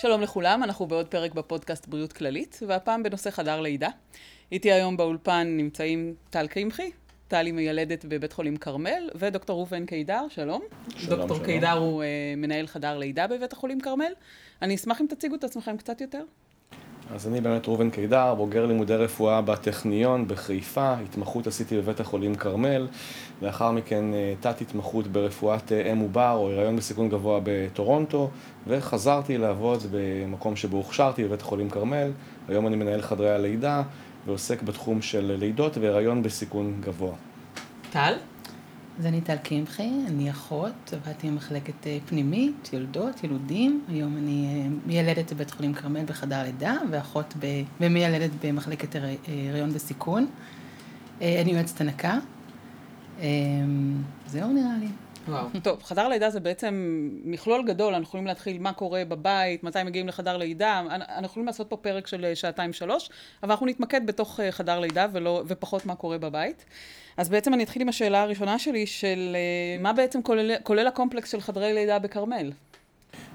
שלום לכולם, אנחנו בעוד פרק בפודקאסט בריאות כללית, והפעם בנושא חדר לידה. איתי היום באולפן נמצאים טל קמחי, טל היא מיילדת בבית חולים כרמל, ודוקטור ראובן קידר, שלום. שלום, דוקטור שלום. קידר הוא uh, מנהל חדר לידה בבית החולים כרמל. אני אשמח אם תציגו את עצמכם קצת יותר. אז אני באמת ראובן קידר, בוגר לימודי רפואה בטכניון בחיפה, התמחות עשיתי בבית החולים כרמל, לאחר מכן אה, תת-התמחות ברפואת אה, אם עובר או הריון בסיכון גבוה בטורונטו, וחזרתי לעבוד במקום שבו הוכשרתי בבית החולים כרמל, היום אני מנהל חדרי הלידה ועוסק בתחום של לידות והריון בסיכון גבוה. טל? אז אני טל קמחי, אני אחות, עבדתי במחלקת אה, פנימית, יולדות, ילודים. היום אני אה, מיילדת בבית חולים כרמל בחדר לידה, ואחות. ומיילדת במחלקת אה, הריון בסיכון. אני יועצת הנקה. זהו נראה לי. וואו. טוב, חדר לידה זה בעצם מכלול גדול, אנחנו יכולים להתחיל מה קורה בבית, מתי מגיעים לחדר לידה, אנ- אנחנו יכולים לעשות פה פרק של אה, שעתיים-שלוש, אבל אנחנו נתמקד בתוך אה, חדר לידה ולא, ופחות מה קורה בבית. אז בעצם אני אתחיל עם השאלה הראשונה שלי, של אה, מה בעצם כולל, כולל הקומפלקס של חדרי לידה בכרמל?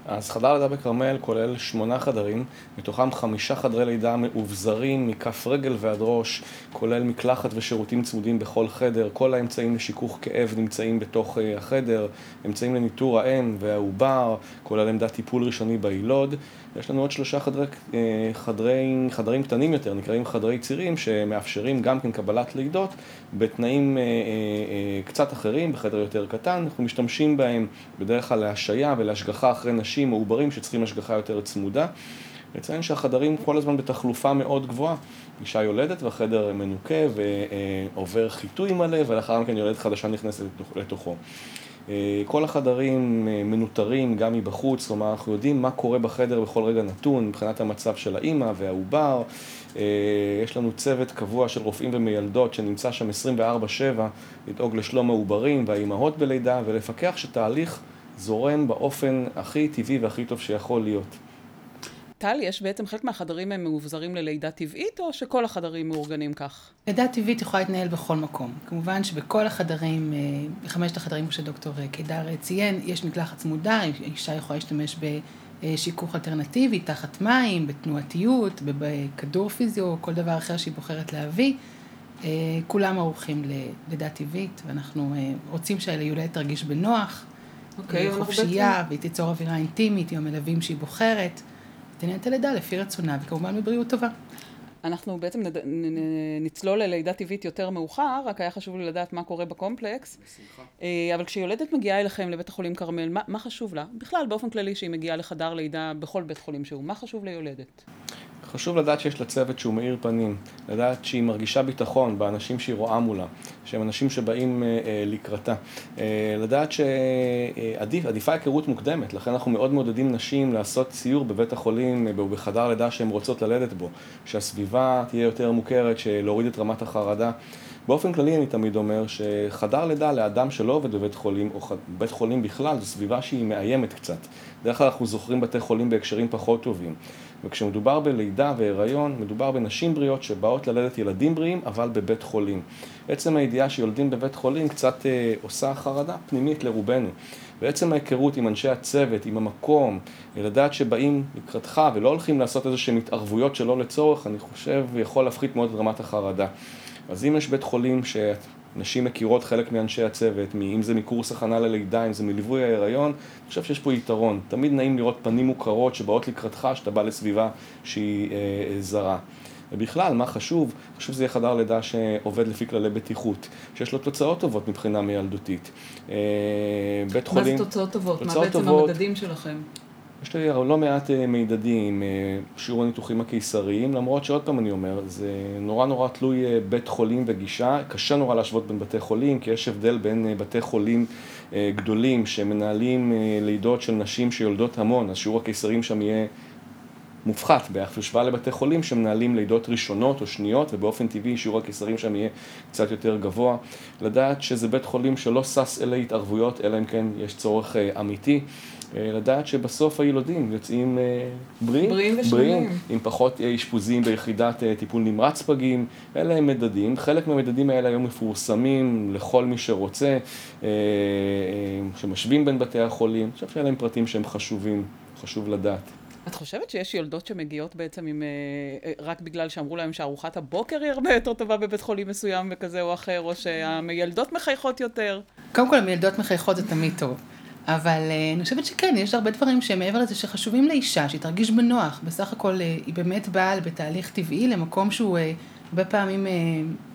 אז חדר לידה בכרמל כולל שמונה חדרים, מתוכם חמישה חדרי לידה מאובזרים מכף רגל ועד ראש, כולל מקלחת ושירותים צמודים בכל חדר, כל האמצעים לשיכוך כאב נמצאים בתוך אה, החדר, אמצעים לניטור האם והעובר, כולל עמדת טיפול ראשוני ביילוד. יש לנו עוד שלושה חדרי, אה, חדרי, חדרים קטנים יותר, נקראים חדרי צירים, שמאפשרים גם כן קבלת לידות בתנאים אה, אה, קצת אחרים, בחדר יותר קטן. אנחנו משתמשים בהם בדרך כלל להשעיה ולהשגחה אחרי נשים או עוברים שצריכים השגחה יותר צמודה. נציין שהחדרים כל הזמן בתחלופה מאוד גבוהה. אישה יולדת והחדר מנוקה ועובר חיטוי מלא ולאחר מכן יולדת חדשה נכנסת לתוכו. אה, כל החדרים אה, מנוטרים גם מבחוץ, כלומר אנחנו יודעים מה קורה בחדר בכל רגע נתון מבחינת המצב של האימא והעובר. אה, יש לנו צוות קבוע של רופאים ומיילדות שנמצא שם 24/7 לדאוג לשלום העוברים והאימהות בלידה ולפקח שתהליך זורם באופן הכי טבעי והכי טוב שיכול להיות. טל, יש בעצם חלק מהחדרים הם מאובזרים ללידה טבעית, או שכל החדרים מאורגנים כך? לידה טבעית יכולה להתנהל בכל מקום. כמובן שבכל החדרים, אה, בחמשת החדרים, כמו שדוקטור אה, קידר אה, ציין, יש מקלחת צמודה, אישה יכולה להשתמש בשיכוך אלטרנטיבי, תחת מים, בתנועתיות, בכדור פיזיו, כל דבר אחר שהיא בוחרת להביא. כולם ערוכים ללידה טבעית, ואנחנו רוצים שהיולדת תרגיש בנוח, אוקיי, אנחנו חופשייה, והיא תיצור אווירה אינטימית עם המלווים שהיא בוחרת. תנהל את הלידה לפי רצונה, וכמובן בבריאות טובה. אנחנו בעצם נד... נ- נ- נצלול ללידה טבעית יותר מאוחר, רק היה חשוב לי לדעת מה קורה בקומפלקס. אה, אבל כשיולדת מגיעה אליכם לבית החולים כרמל, מה, מה חשוב לה? בכלל, באופן כללי, שהיא מגיעה לחדר לידה בכל בית חולים שהוא, מה חשוב ליולדת? חשוב לדעת שיש לה צוות שהוא מאיר פנים, לדעת שהיא מרגישה ביטחון באנשים שהיא רואה מולה, שהם אנשים שבאים אה, אה, לקראתה, אה, לדעת שעדיפה היכרות מוקדמת, לכן אנחנו מאוד מעודדים נשים לעשות סיור בבית החולים אה, או בחדר לידה שהן רוצות ללדת בו, שהסביבה תהיה יותר מוכרת, להוריד את רמת החרדה. באופן כללי אני תמיד אומר שחדר לידה לאדם שלא עובד בבית חולים, או בית חולים בכלל, זו סביבה שהיא מאיימת קצת. בדרך כלל אנחנו זוכרים בתי חולים בהקשרים פחות טובים. וכשמדובר בלידה והיריון, מדובר בנשים בריאות שבאות ללדת ילדים בריאים, אבל בבית חולים. עצם הידיעה שיולדים בבית חולים קצת אה, עושה חרדה פנימית לרובנו. ועצם ההיכרות עם אנשי הצוות, עם המקום, לדעת שבאים לקראתך ולא הולכים לעשות איזה שהן התערבויות שלא לצורך, אני חושב יכול להפחית מאוד את רמת החרדה. אז אם יש בית חולים שנשים מכירות חלק מאנשי הצוות, אם זה מקורס הכנה ללידה, אם זה מליווי ההיריון, אני חושב שיש פה יתרון. תמיד נעים לראות פנים מוכרות שבאות לקראתך, שאתה בא לסביבה שהיא אה, אה, זרה. ובכלל, מה חשוב? חשוב שזה יהיה חדר לידה שעובד לפי כללי בטיחות, שיש לו תוצאות טובות מבחינה מיילדותית. אה, בית מה חולים... זה תוצאות טובות? מה תוצאות בעצם טובות. המדדים שלכם? יש לי לא מעט אה, מידדים, אה, שיעור הניתוחים הקיסריים, למרות שעוד פעם אני אומר, זה נורא נורא תלוי אה, בית חולים וגישה, קשה נורא להשוות בין בתי חולים, כי יש הבדל בין בתי חולים גדולים שמנהלים לידות של נשים שיולדות המון, אז שיעור הקיסרים שם יהיה מופחת ביחס להשוואה לבתי חולים שמנהלים לידות ראשונות או שניות, ובאופן טבעי שיעור הקיסרים שם יהיה קצת יותר גבוה. לדעת שזה בית חולים שלא שש אלה התערבויות, אלא אם כן יש צורך אמיתי. אה, לדעת שבסוף הילודים יוצאים אה, בריאים, בריאים ושלמים. עם פחות אה, אשפוזים ביחידת טיפול נמרץ פגים, אלה הם מדדים, חלק מהמדדים האלה היום מפורסמים לכל מי שרוצה, שמשווים בין בתי החולים, אני חושב שאלה הם פרטים שהם חשובים, חשוב לדעת. את חושבת שיש יולדות שמגיעות בעצם עם... רק בגלל שאמרו להם שארוחת הבוקר היא הרבה יותר טובה בבית חולים מסוים וכזה או אחר, או שהמיילדות מחייכות יותר? קודם כל, המיילדות מחייכות זה תמיד טוב. אבל אני חושבת שכן, יש הרבה דברים שמעבר לזה שחשובים לאישה, שהיא תרגיש בנוח. בסך הכל היא באמת באה בתהליך טבעי למקום שהוא הרבה פעמים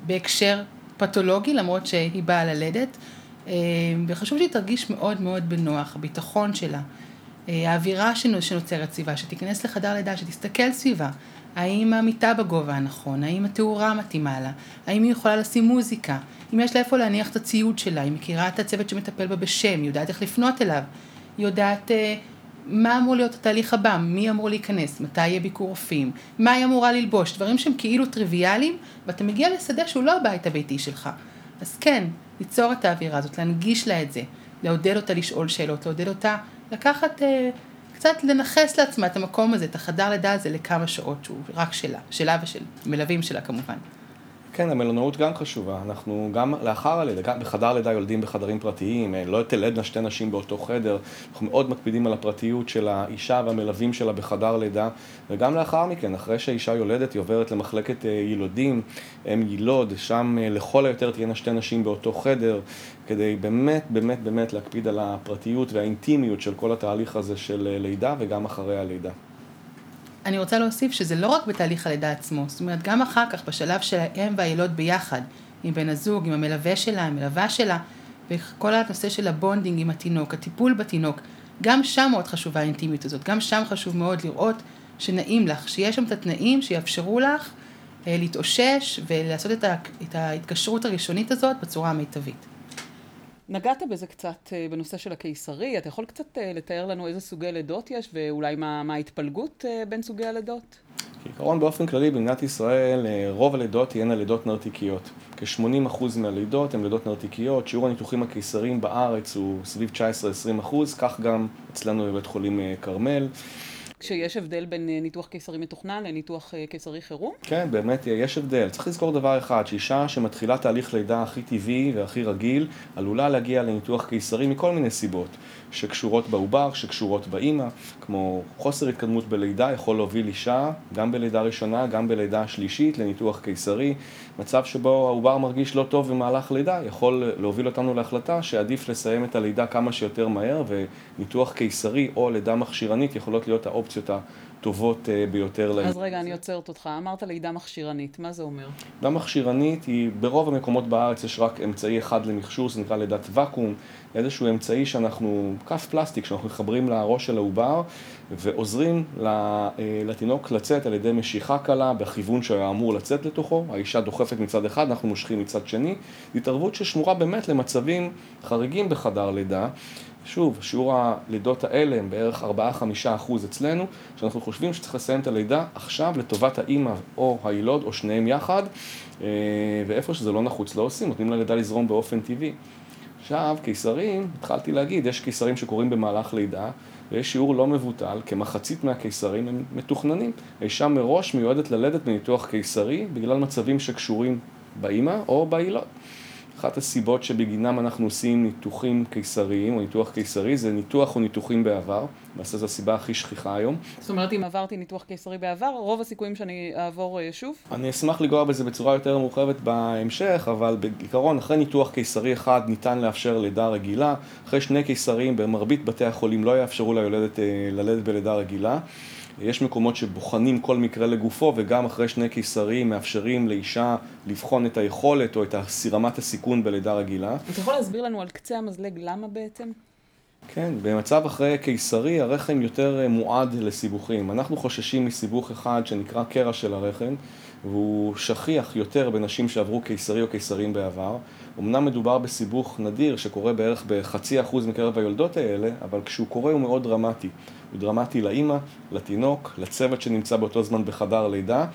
בהקשר פתולוגי, למרות שהיא באה ללדת. וחשוב שהיא תרגיש מאוד מאוד בנוח, הביטחון שלה. האווירה שנוצרת סביבה, שתיכנס לחדר לידה, שתסתכל סביבה. האם המיטה בגובה הנכון, האם התאורה מתאימה לה, האם היא יכולה לשים מוזיקה, אם יש לה איפה להניח את הציוד שלה, היא מכירה את הצוות שמטפל בה בשם, היא יודעת איך לפנות אליו, היא יודעת אה, מה אמור להיות התהליך הבא, מי אמור להיכנס, מתי יהיה ביקור רופאים, מה היא אמורה ללבוש, דברים שהם כאילו טריוויאליים, ואתה מגיע לשדה שהוא לא הבית הביתי שלך. אז כן, ליצור את האווירה הזאת, להנגיש לה את זה, לעודד אותה לשאול שאלות, לעודד אותה לקחת, אה, קצת לנכס לעצמה את המקום הזה, את החדר לידה הזה לכמה שעות שהוא רק שלה, שלה ושל מלווים שלה כמובן. כן, המלונאות גם חשובה. אנחנו גם לאחר הלידה, בחדר לידה יולדים בחדרים פרטיים, אה, לא תלדנה שתי נשים באותו חדר. אנחנו מאוד מקפידים על הפרטיות של האישה והמלווים שלה בחדר לידה. וגם לאחר מכן, אחרי שהאישה יולדת, היא עוברת למחלקת אה, ילודים, אם יילוד, שם אה, לכל היותר תהיינה שתי נשים באותו חדר, כדי באמת, באמת, באמת להקפיד על הפרטיות והאינטימיות של כל התהליך הזה של לידה וגם אחרי הלידה. אני רוצה להוסיף שזה לא רק בתהליך הלידה עצמו, זאת אומרת גם אחר כך בשלב של האם והילוד ביחד, עם בן הזוג, עם המלווה שלה, המלווה שלה, וכל הנושא של ה bonding עם התינוק, הטיפול בתינוק, גם שם מאוד חשובה האינטימיות הזאת, גם שם חשוב מאוד לראות שנעים לך, שיש שם את התנאים שיאפשרו לך אה, להתאושש ולעשות את ההתקשרות הראשונית הזאת בצורה המיטבית. נגעת בזה קצת אה, בנושא של הקיסרי, אתה יכול קצת אה, לתאר לנו איזה סוגי לידות יש ואולי מה, מה ההתפלגות אה, בין סוגי הלידות? כעיקרון באופן כללי במדינת ישראל רוב הלידות תהיינה לידות נרתיקיות. כ-80% מהלידות הן לידות נרתיקיות, שיעור הניתוחים הקיסריים בארץ הוא סביב 19-20%, כך גם אצלנו בבית חולים כרמל. כשיש הבדל בין אה, ניתוח קיסרי מתוכנן לניתוח אה, קיסרי חירום? כן, באמת יש הבדל. צריך לזכור דבר אחד, שאישה שמתחילה תהליך לידה הכי טבעי והכי רגיל, עלולה להגיע לניתוח קיסרי מכל מיני סיבות. שקשורות בעובר, שקשורות באימא, כמו חוסר התקדמות בלידה יכול להוביל אישה, גם בלידה ראשונה, גם בלידה שלישית, לניתוח קיסרי. מצב שבו העובר מרגיש לא טוב במהלך לידה יכול להוביל אותנו להחלטה שעדיף לסיים את הלידה כמה שיותר מהר, וניתוח קיסרי או לידה מכשירנית יכולות להיות האופציות הטובות אה, ביותר להם. אז רגע, אני עוצרת אותך. אמרת לידה מכשירנית, מה זה אומר? לידה מכשירנית היא, ברוב המקומות בארץ יש רק אמצעי אחד למכשור, זה נקרא לידת ואקום. איזשהו אמצעי שאנחנו, כף פלסטיק שאנחנו מחברים לראש של העובר ועוזרים אה, לתינוק לצאת על ידי משיכה קלה בכיוון שהיה אמור לצאת לתוכו, האישה דוחפת מצד אחד, אנחנו מושכים מצד שני, התערבות ששמורה באמת למצבים חריגים בחדר לידה. שוב, שיעור הלידות האלה הם בערך 4-5 אחוז אצלנו, שאנחנו חושבים שצריך לסיים את הלידה עכשיו לטובת האימא או הילוד או שניהם יחד, אה, ואיפה שזה לא נחוץ לא עושים, נותנים ללידה לזרום באופן טבעי. עכשיו, קיסרים, התחלתי להגיד, יש קיסרים שקורים במהלך לידה, ויש שיעור לא מבוטל, כמחצית מהקיסרים הם מתוכננים. האישה מראש מיועדת ללדת בניתוח קיסרי בגלל מצבים שקשורים באימא או בילוד. אחת הסיבות שבגינם אנחנו עושים ניתוחים קיסריים או ניתוח קיסרי זה ניתוח או ניתוחים בעבר, למעשה זו הסיבה הכי שכיחה היום. זאת אומרת אם עברתי ניתוח קיסרי בעבר, רוב הסיכויים שאני אעבור אה, שוב? אני אשמח לגוע בזה בצורה יותר מורחבת בהמשך, אבל בעיקרון אחרי ניתוח קיסרי אחד ניתן לאפשר לידה רגילה, אחרי שני קיסרים במרבית בתי החולים לא יאפשרו ליולדת אה, ללדת בלידה רגילה. יש מקומות שבוחנים כל מקרה לגופו וגם אחרי שני קיסרים מאפשרים לאישה לבחון את היכולת או את רמת הסיכון בלידה רגילה. אתה יכול להסביר לנו על קצה המזלג למה בעצם? כן, במצב אחרי קיסרי הרחם יותר אה, מועד לסיבוכים. אנחנו חוששים מסיבוך אחד שנקרא קרע של הרחם והוא שכיח יותר בנשים שעברו קיסרי או קיסרים בעבר. אמנם מדובר בסיבוך נדיר שקורה בערך בחצי אחוז מקרב היולדות האלה, אבל כשהוא קורה הוא מאוד דרמטי. הוא דרמטי לאימא, לתינוק, לצוות שנמצא באותו זמן בחדר לידה,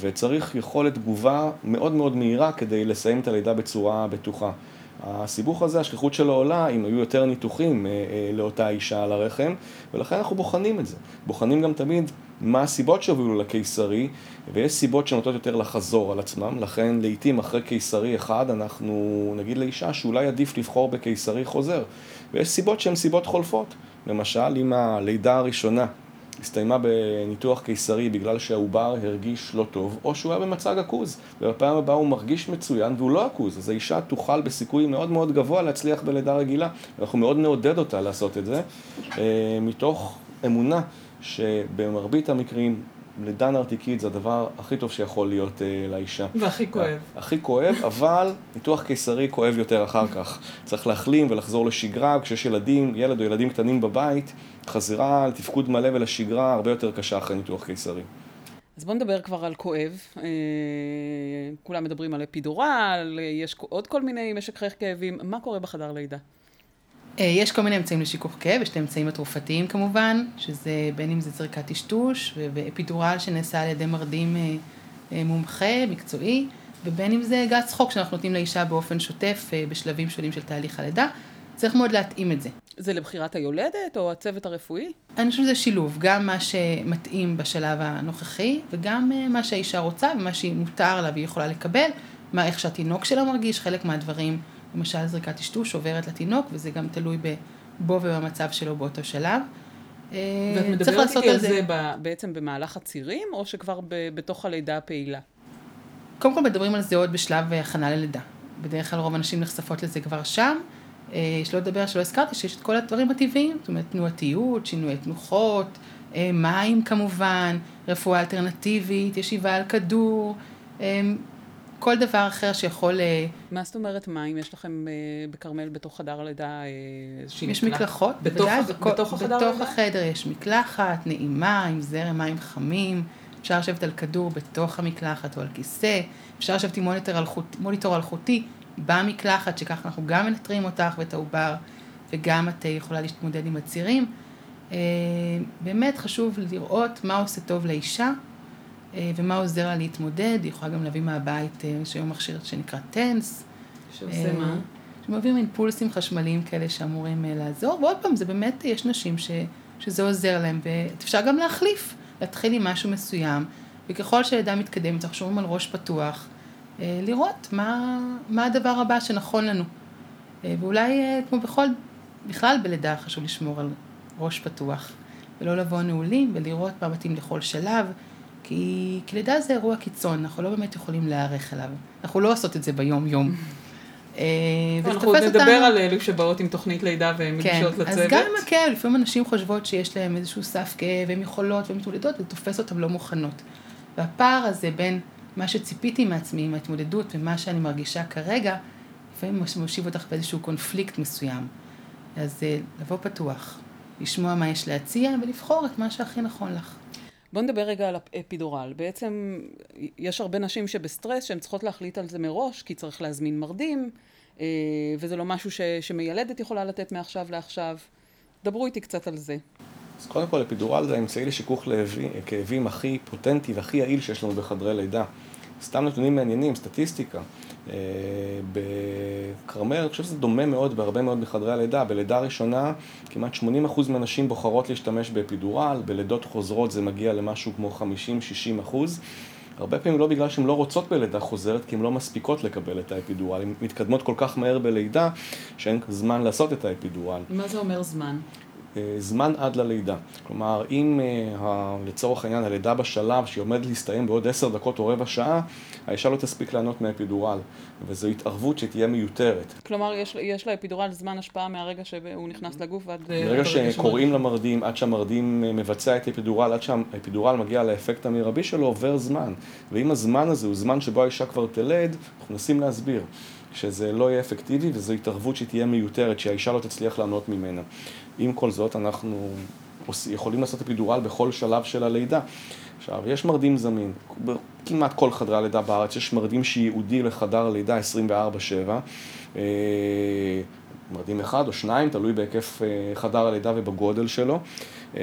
וצריך יכולת תגובה מאוד מאוד מהירה כדי לסיים את הלידה בצורה בטוחה. הסיבוך הזה, השכיחות שלו עולה אם היו יותר ניתוחים אה, אה, לאותה אישה על הרחם, ולכן אנחנו בוחנים את זה. בוחנים גם תמיד מה הסיבות שהובילו לקיסרי, ויש סיבות שנוטות יותר לחזור על עצמם, לכן לעיתים אחרי קיסרי אחד אנחנו נגיד לאישה שאולי עדיף לבחור בקיסרי חוזר, ויש סיבות שהן סיבות חולפות. למשל, אם הלידה הראשונה הסתיימה בניתוח קיסרי בגלל שהעובר הרגיש לא טוב, או שהוא היה במצג עכוז, ובפעם הבאה הוא מרגיש מצוין והוא לא עכוז, אז האישה תוכל בסיכוי מאוד מאוד גבוה להצליח בלידה רגילה. אנחנו מאוד נעודד אותה לעשות את זה, אה, מתוך אמונה שבמרבית המקרים לידה נרתיקית זה הדבר הכי טוב שיכול להיות uh, לאישה. והכי כואב. הכי כואב, אבל ניתוח קיסרי כואב יותר אחר כך. צריך להחלים ולחזור לשגרה, כשיש ילדים, ילד או ילדים קטנים בבית, חזירה לתפקוד מלא ולשגרה הרבה יותר קשה אחרי ניתוח קיסרי. אז בואו נדבר כבר על כואב. אה, כולם מדברים על אפידורל, יש עוד כל מיני משק חייך כאבים. מה קורה בחדר לידה? אה, יש כל מיני אמצעים לשיכוך כאב, יש את האמצעים התרופתיים כמובן, שזה בין אם זה זריקת טשטוש ואפידורל שנעשה על ידי מרדים אה, אה, מומחה, מקצועי, ובין אם זה גז צחוק שאנחנו נותנים לאישה באופן שוטף בשלבים שונים של תהליך הלידה. צריך מאוד להתאים את זה. זה לבחירת היולדת או הצוות הרפואי? אני חושבת שזה שילוב, גם מה שמתאים בשלב הנוכחי וגם מה שהאישה רוצה ומה שהיא מותר לה והיא יכולה לקבל, מה איך שהתינוק שלה מרגיש, חלק מהדברים למשל זריקת טשטוש עוברת לתינוק, וזה גם תלוי בו ובמצב שלו באותו שלב. אה, ואת מדברת איתי על זה, זה בעצם במהלך הצירים, או שכבר בתוך הלידה הפעילה? קודם כל מדברים על זה עוד בשלב הכנה ללידה. בדרך כלל רוב הנשים נחשפות לזה כבר שם. אה, יש לא לדבר שלא הזכרתי, שיש את כל הדברים הטבעיים, זאת אומרת תנועתיות, שינוי תנוחות, אה, מים כמובן, רפואה אלטרנטיבית, ישיבה על כדור, כל דבר אחר שיכול... אה, מה זאת אומרת מים? יש לכם אה, בכרמל בתוך חדר הלידה איזושהי יש מקלחות, בוודאי, בתוך החדר בתוך החדר יש מקלחת, נעימה, עם זרם מים חמים, אפשר לשבת על כדור בתוך המקלחת או על כיסא, אפשר לשבת עם מוניטור, אלחוט, מוניטור אלחוטי במקלחת, שככה אנחנו גם מנטרים אותך ואת העובר, וגם את אה, יכולה להתמודד עם הצירים. באמת חשוב לראות מה עושה טוב לאישה. אה, ומה עוזר לה להתמודד, היא יכולה גם להביא מהבית, אה, יש היום מכשיר שנקרא טנס. שעושה אה, מה? שמביאים אימפולסים חשמליים כאלה שאמורים לעזור, ועוד פעם, זה באמת, יש נשים ש, שזה עוזר להם, ואפשר גם להחליף, להתחיל עם משהו מסוים, וככל שהלידה מתקדמת, אנחנו שומעים על ראש פתוח, לראות מה, מה הדבר הבא שנכון לנו. ואולי, כמו בכל, בכלל בלידה חשוב לשמור על ראש פתוח, ולא לבוא נעולים, ולראות מה מתאים לכל שלב. כי, כי לידה זה אירוע קיצון, אנחנו לא באמת יכולים להיערך אליו. אנחנו לא עושות את זה ביום-יום. אה, אנחנו עוד נדבר על אלו שבאות עם תוכנית לידה והן כן, מגישות לצוות. אז גם עם הכאב, לפעמים אנשים חושבות שיש להם איזשהו סף כאב, והן יכולות והן מתמודדות, וזה תופס אותן לא מוכנות. והפער הזה בין מה שציפיתי מעצמי, עם ההתמודדות, ומה שאני מרגישה כרגע, לפעמים מושיב אותך באיזשהו קונפליקט מסוים. אז אה, לבוא פתוח, לשמוע מה יש להציע, ולבחור את מה שהכי נכון לך. בוא נדבר רגע על האפידורל. בעצם יש הרבה נשים שבסטרס שהן צריכות להחליט על זה מראש, כי צריך להזמין מרדים, אה, וזה לא משהו ש, שמיילדת יכולה לתת מעכשיו לעכשיו. דברו איתי קצת על זה. אז קודם כל, אפידורל זה האמצעי לשיכוך כאבים הכי פוטנטי והכי יעיל שיש לנו בחדרי לידה. סתם נתונים מעניינים, סטטיסטיקה. אה, בכרמל, אני חושב שזה דומה מאוד בהרבה מאוד מחדרי הלידה. בלידה ראשונה, כמעט 80% מהנשים בוחרות להשתמש באפידורל, בלידות חוזרות זה מגיע למשהו כמו 50-60%. הרבה פעמים לא בגלל שהן לא רוצות בלידה חוזרת, כי הן לא מספיקות לקבל את האפידורל. הן מתקדמות כל כך מהר בלידה, שאין זמן לעשות את האפידורל. מה זה אומר זמן? אה, זמן עד ללידה. כלומר, אם אה, לצורך העניין הלידה בשלב שהיא עומדת להסתיים בעוד עשר דקות או רבע שעה, האישה לא תספיק לענות מאפידורל, וזו התערבות שתהיה מיותרת. כלומר, יש, יש לאפידורל זמן השפעה מהרגע שהוא נכנס לגוף ועד... אה, ברגע שקוראים למרדים, עד שהמרדים מבצע את האפידורל, עד שהאפידורל מגיע לאפקט המרבי שלו, עובר זמן. ואם הזמן הזה הוא זמן שבו האישה כבר תלד, אנחנו מנסים להסביר. שזה לא יהיה אפקטיבי וזו התערבות שתהיה מיותרת, שהאישה לא תצליח לענות ממנה. עם כל זאת, אנחנו יכולים לעשות אפידורל בכל שלב של הלידה. עכשיו, יש מרדים זמין, כמעט כל חדרי הלידה בארץ, יש מרדים שייעודי לחדר הלידה 24-7. מרדים אחד או שניים, תלוי בהיקף אה, חדר הלידה ובגודל שלו, אה,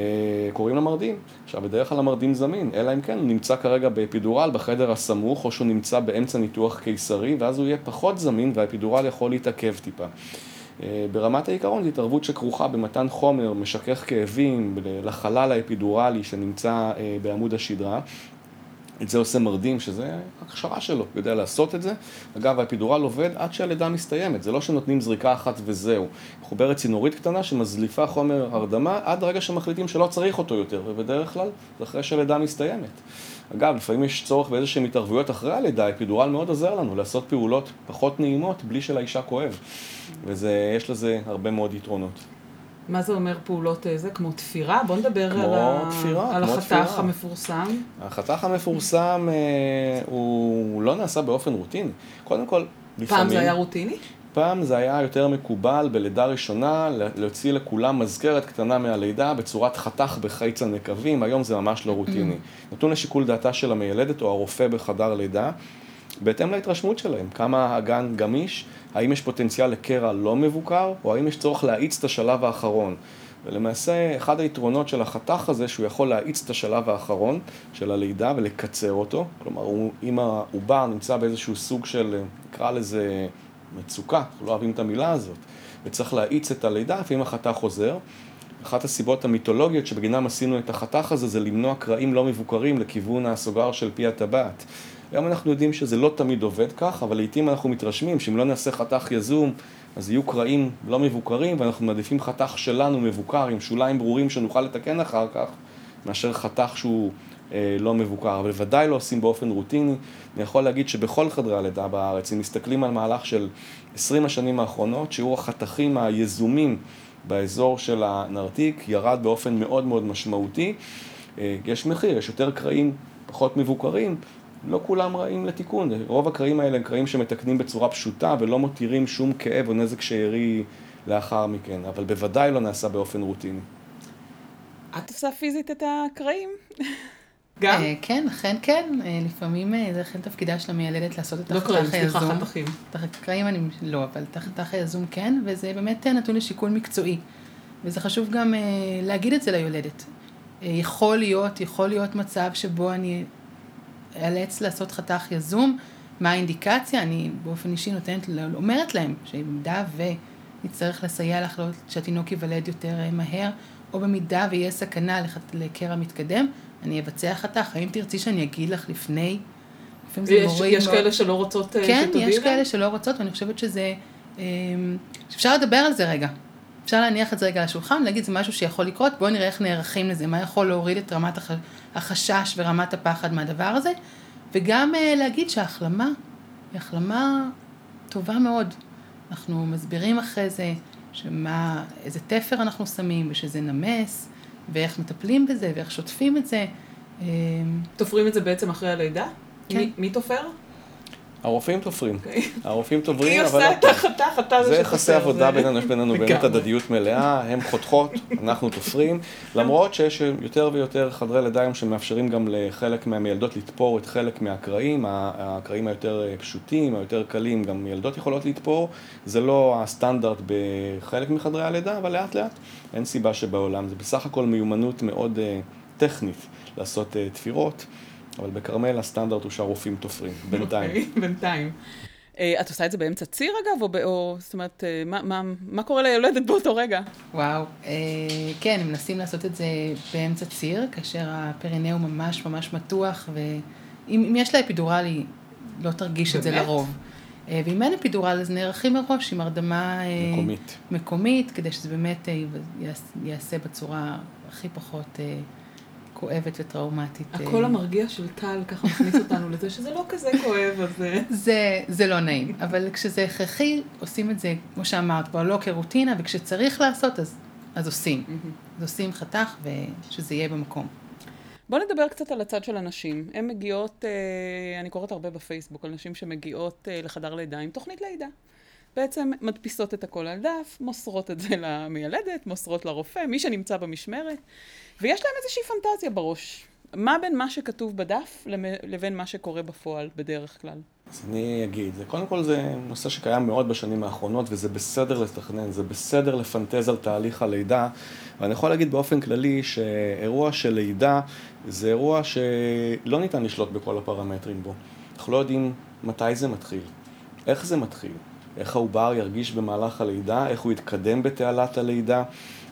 קוראים למרדים. עכשיו, בדרך כלל המרדים זמין, אלא אם כן הוא נמצא כרגע באפידורל בחדר הסמוך, או שהוא נמצא באמצע ניתוח קיסרי, ואז הוא יהיה פחות זמין והאפידורל יכול להתעכב טיפה. אה, ברמת העיקרון זו התערבות שכרוכה במתן חומר משכך כאבים לחלל האפידורלי שנמצא בעמוד השדרה. את זה עושה מרדים, שזה הכשרה שלו, יודע לעשות את זה. אגב, האפידורל עובד עד שהלידה מסתיימת, זה לא שנותנים זריקה אחת וזהו. מחוברת צינורית קטנה שמזליפה חומר הרדמה עד רגע שמחליטים שלא צריך אותו יותר, ובדרך כלל זה אחרי שהלידה מסתיימת. אגב, לפעמים יש צורך באיזה שהן התערבויות אחרי הלידה, האפידורל מאוד עוזר לנו לעשות פעולות פחות נעימות בלי שלאישה כואב. ויש לזה הרבה מאוד יתרונות. מה זה אומר פעולות אה, זה? כמו תפירה? בוא נדבר כמו על, תפירה, על כמו החתך תפירה. המפורסם. החתך המפורסם אה, הוא לא נעשה באופן רוטיני. קודם כל, לפעמים... פעם זה היה רוטיני? פעם זה היה יותר מקובל בלידה ראשונה להוציא לכולם מזכרת קטנה מהלידה בצורת חתך בחיץ הנקבים, היום זה ממש לא רוטיני. נתון לשיקול דעתה של המיילדת או הרופא בחדר לידה, בהתאם להתרשמות שלהם, כמה האגן גמיש, האם יש פוטנציאל לקרע לא מבוקר, או האם יש צורך להאיץ את השלב האחרון. ולמעשה, אחד היתרונות של החתך הזה, שהוא יכול להאיץ את השלב האחרון של הלידה ולקצר אותו. כלומר, הוא, אם העובר נמצא באיזשהו סוג של, נקרא לזה מצוקה, אנחנו לא אוהבים את המילה הזאת, וצריך להאיץ את הלידה, לפעמים החתך חוזר. אחת הסיבות המיתולוגיות שבגינם עשינו את החתך הזה, זה למנוע קרעים לא מבוקרים לכיוון הסוגר של פי הטבעת. היום אנחנו יודעים שזה לא תמיד עובד כך, אבל לעיתים אנחנו מתרשמים שאם לא נעשה חתך יזום, אז יהיו קרעים לא מבוקרים, ואנחנו מעדיפים חתך שלנו מבוקר, עם שוליים ברורים שנוכל לתקן אחר כך, מאשר חתך שהוא לא מבוקר. אבל בוודאי לא עושים באופן רוטיני. אני יכול להגיד שבכל חדרי הלידה בארץ, אם מסתכלים על מהלך של 20 השנים האחרונות, שיעור החתכים היזומים באזור של הנרתיק ירד באופן מאוד מאוד משמעותי. אה, יש מחיר, יש יותר קרעים פחות מבוקרים, לא כולם רעים לתיקון, רוב הקרעים האלה הם קרעים שמתקנים בצורה פשוטה ולא מותירים שום כאב או נזק שארי לאחר מכן, אבל בוודאי לא נעשה באופן רוטיני. את עושה פיזית את הקרעים? גם? אה, כן, אכן כן. אה, לפעמים אה, זה אכן תפקידה של המיילדת לעשות את לא החתך קרעים, היזום. סליחה, חתכים. את הקרעים אני לא, אבל את החתך היזום כן, וזה באמת נתון לשיקול מקצועי. וזה חשוב גם להגיד את זה ליולדת. יכול להיות, יכול להיות מצב שבו אני אאלץ לעשות חתך יזום, מה האינדיקציה, אני באופן אישי נותנת, אומרת להם, שבמידה ונצטרך לסייע לך לא- שהתינוק ייוולד יותר מהר, או במידה ויהיה סכנה לקרע מתקדם, אני אבצע חתך. האם תרצי שאני אגיד לך לפני? יש, יש מאוד. כאלה שלא רוצות אה, כן, יש להם? כאלה שלא רוצות, ואני חושבת שזה, אמ, שאפשר לדבר על זה רגע. אפשר להניח את זה רגע על השולחן, להגיד זה משהו שיכול לקרות, בואו נראה איך נערכים לזה, מה יכול להוריד את רמת הח- החשש ורמת הפחד מהדבר הזה, וגם אה, להגיד שההחלמה היא החלמה טובה מאוד. אנחנו מסבירים אחרי זה שמה, איזה תפר אנחנו שמים, ושזה נמס, ואיך מטפלים בזה, ואיך שוטפים את זה. אמ, תופרים את זה בעצם אחרי הלידה? כן. מי, מי תופר? הרופאים תופרים, אוקיי. הרופאים תופרים, היא אבל עושה לא את החתך, אתה זה זה שתופר. יחסי עבודה זה- בינינו, יש בינינו באמת. הדדיות מלאה, הן חותכות, אנחנו תופרים, למרות שיש יותר ויותר חדרי לידה היום שמאפשרים גם לחלק מהמילדות לתפור את חלק מהקרעים, הקרעים היותר אה, פשוטים, היותר קלים, גם מילדות יכולות לתפור, זה לא הסטנדרט בחלק מחדרי הלידה, אבל לאט לאט אין סיבה שבעולם, זה בסך הכל מיומנות מאוד אה, טכנית לעשות אה, תפירות. אבל בכרמל הסטנדרט הוא שהרופאים תופרים, בינתיים. אוקיי, בינתיים. אה, את עושה את זה באמצע ציר אגב, או, ב- או זאת אומרת, אה, מה, מה, מה קורה ליולדת באותו רגע? וואו, אה, כן, הם מנסים לעשות את זה באמצע ציר, כאשר הפרינאום ממש ממש מתוח, ואם אם יש לה אפידורל, היא לא תרגיש את זה? לרוב. אה, ואם אין אפידורל, אז נערכים מראש עם הרדמה אה, מקומית. מקומית, כדי שזה באמת אה, יעש- ייעשה בצורה הכי פחות אה, כואבת וטראומטית. אה. הקול המרגיע של טל ככה מכניס אותנו לזה שזה לא כזה כואב, אז... אה, זה, זה לא נעים, אבל כשזה הכרחי, עושים את זה, כמו שאמרת, כבר לא כרוטינה, וכשצריך לעשות, אז, אז עושים. אז עושים חתך ושזה יהיה במקום. בואו נדבר קצת על הצד של הנשים. הן מגיעות, אה, אני קוראת הרבה בפייסבוק על נשים שמגיעות לחדר לידה עם תוכנית לידה. בעצם מדפיסות את הכל על דף, מוסרות את זה למיילדת, מוסרות לרופא, מי שנמצא במשמרת, ויש להם איזושהי פנטזיה בראש. מה בין מה שכתוב בדף לבין מה שקורה בפועל בדרך כלל? אז אני אגיד, קודם כל זה נושא שקיים מאוד בשנים האחרונות, וזה בסדר לתכנן, זה בסדר לפנטז על תהליך הלידה, ואני יכול להגיד באופן כללי שאירוע של לידה זה אירוע שלא ניתן לשלוט בכל הפרמטרים בו. אנחנו לא יודעים מתי זה מתחיל, איך זה מתחיל, איך העובר ירגיש במהלך הלידה, איך הוא יתקדם בתעלת הלידה.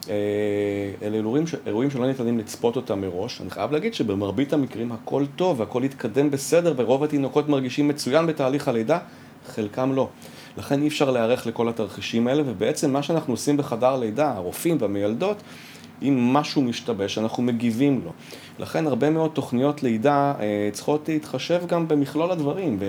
אה, אלה אירועים, אירועים שלא ניתנים לצפות אותם מראש. אני חייב להגיד שבמרבית המקרים הכל טוב, הכל יתקדם בסדר, ורוב התינוקות מרגישים מצוין בתהליך הלידה, חלקם לא. לכן אי אפשר להיערך לכל התרחישים האלה, ובעצם מה שאנחנו עושים בחדר לידה, הרופאים והמיילדות, אם משהו משתבש, אנחנו מגיבים לו. לכן הרבה מאוד תוכניות לידה אה, צריכות להתחשב גם במכלול הדברים.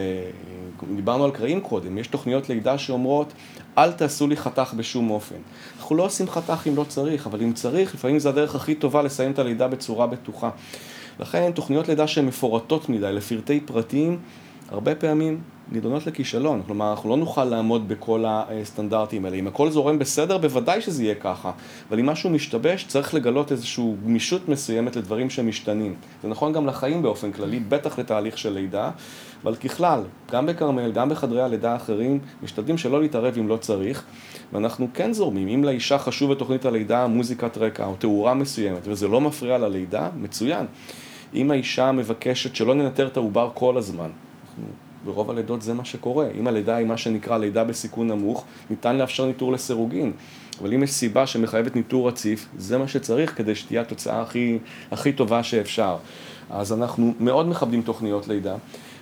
דיברנו על קרעים קודם, יש תוכניות לידה שאומרות, אל תעשו לי חתך בשום אופן. אנחנו לא עושים חתך אם לא צריך, אבל אם צריך, לפעמים זה הדרך הכי טובה לסיים את הלידה בצורה בטוחה. לכן תוכניות לידה שהן מפורטות מדי, לפרטי פרטים, הרבה פעמים נידונות לכישלון. כלומר, אנחנו לא נוכל לעמוד בכל הסטנדרטים האלה. אם הכל זורם בסדר, בוודאי שזה יהיה ככה. אבל אם משהו משתבש, צריך לגלות איזושהי גמישות מסוימת לדברים שמשתנים. זה נכון גם לחיים באופן כללי, בטח לתהליך של לידה, אבל ככלל, גם בכרמל, גם בחדרי הלידה האחרים, משתדלים שלא להתערב אם לא צריך, ואנחנו כן זורמים. אם לאישה חשוב בתוכנית הלידה מוזיקת רקע או תאורה מסוימת, וזה לא מפריע ללידה, מצוין. אם האישה מבקשת שלא ננטר את העובר כל הזמן, ברוב הלידות זה מה שקורה. אם הלידה היא מה שנקרא לידה בסיכון נמוך, ניתן לאפשר ניטור לסירוגין. אבל אם יש סיבה שמחייבת ניטור רציף, זה מה שצריך כדי שתהיה התוצאה הכי, הכי טובה שאפשר. אז אנחנו מאוד מכבדים תוכניות לידה.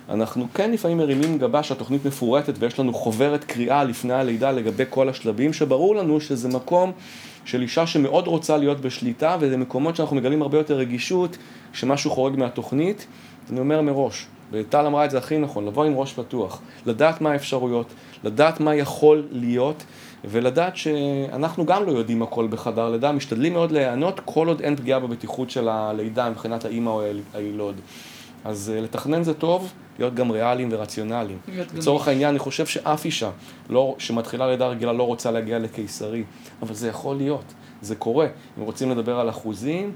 אנחנו כן לפעמים מרימים גבה שהתוכנית מפורטת ויש לנו חוברת קריאה לפני הלידה לגבי כל השלבים, שברור לנו שזה מקום של אישה שמאוד רוצה להיות בשליטה, וזה מקומות שאנחנו מגלים הרבה יותר רגישות כשמשהו חורג מהתוכנית. אני אומר מראש, וטל אמרה את זה הכי נכון, לבוא עם ראש פתוח, לדעת מה האפשרויות, לדעת מה יכול להיות, ולדעת שאנחנו גם לא יודעים הכל בחדר לידה, משתדלים מאוד להיענות כל עוד אין פגיעה בבטיחות של הלידה מבחינת האימא או היילוד. אז אה, לתכנן זה טוב, להיות גם ריאליים ורציונליים. לצורך העניין, אני חושב שאף אישה לא, שמתחילה לידה רגילה לא רוצה להגיע לקיסרי, אבל זה יכול להיות. זה קורה. אם רוצים לדבר על אחוזים,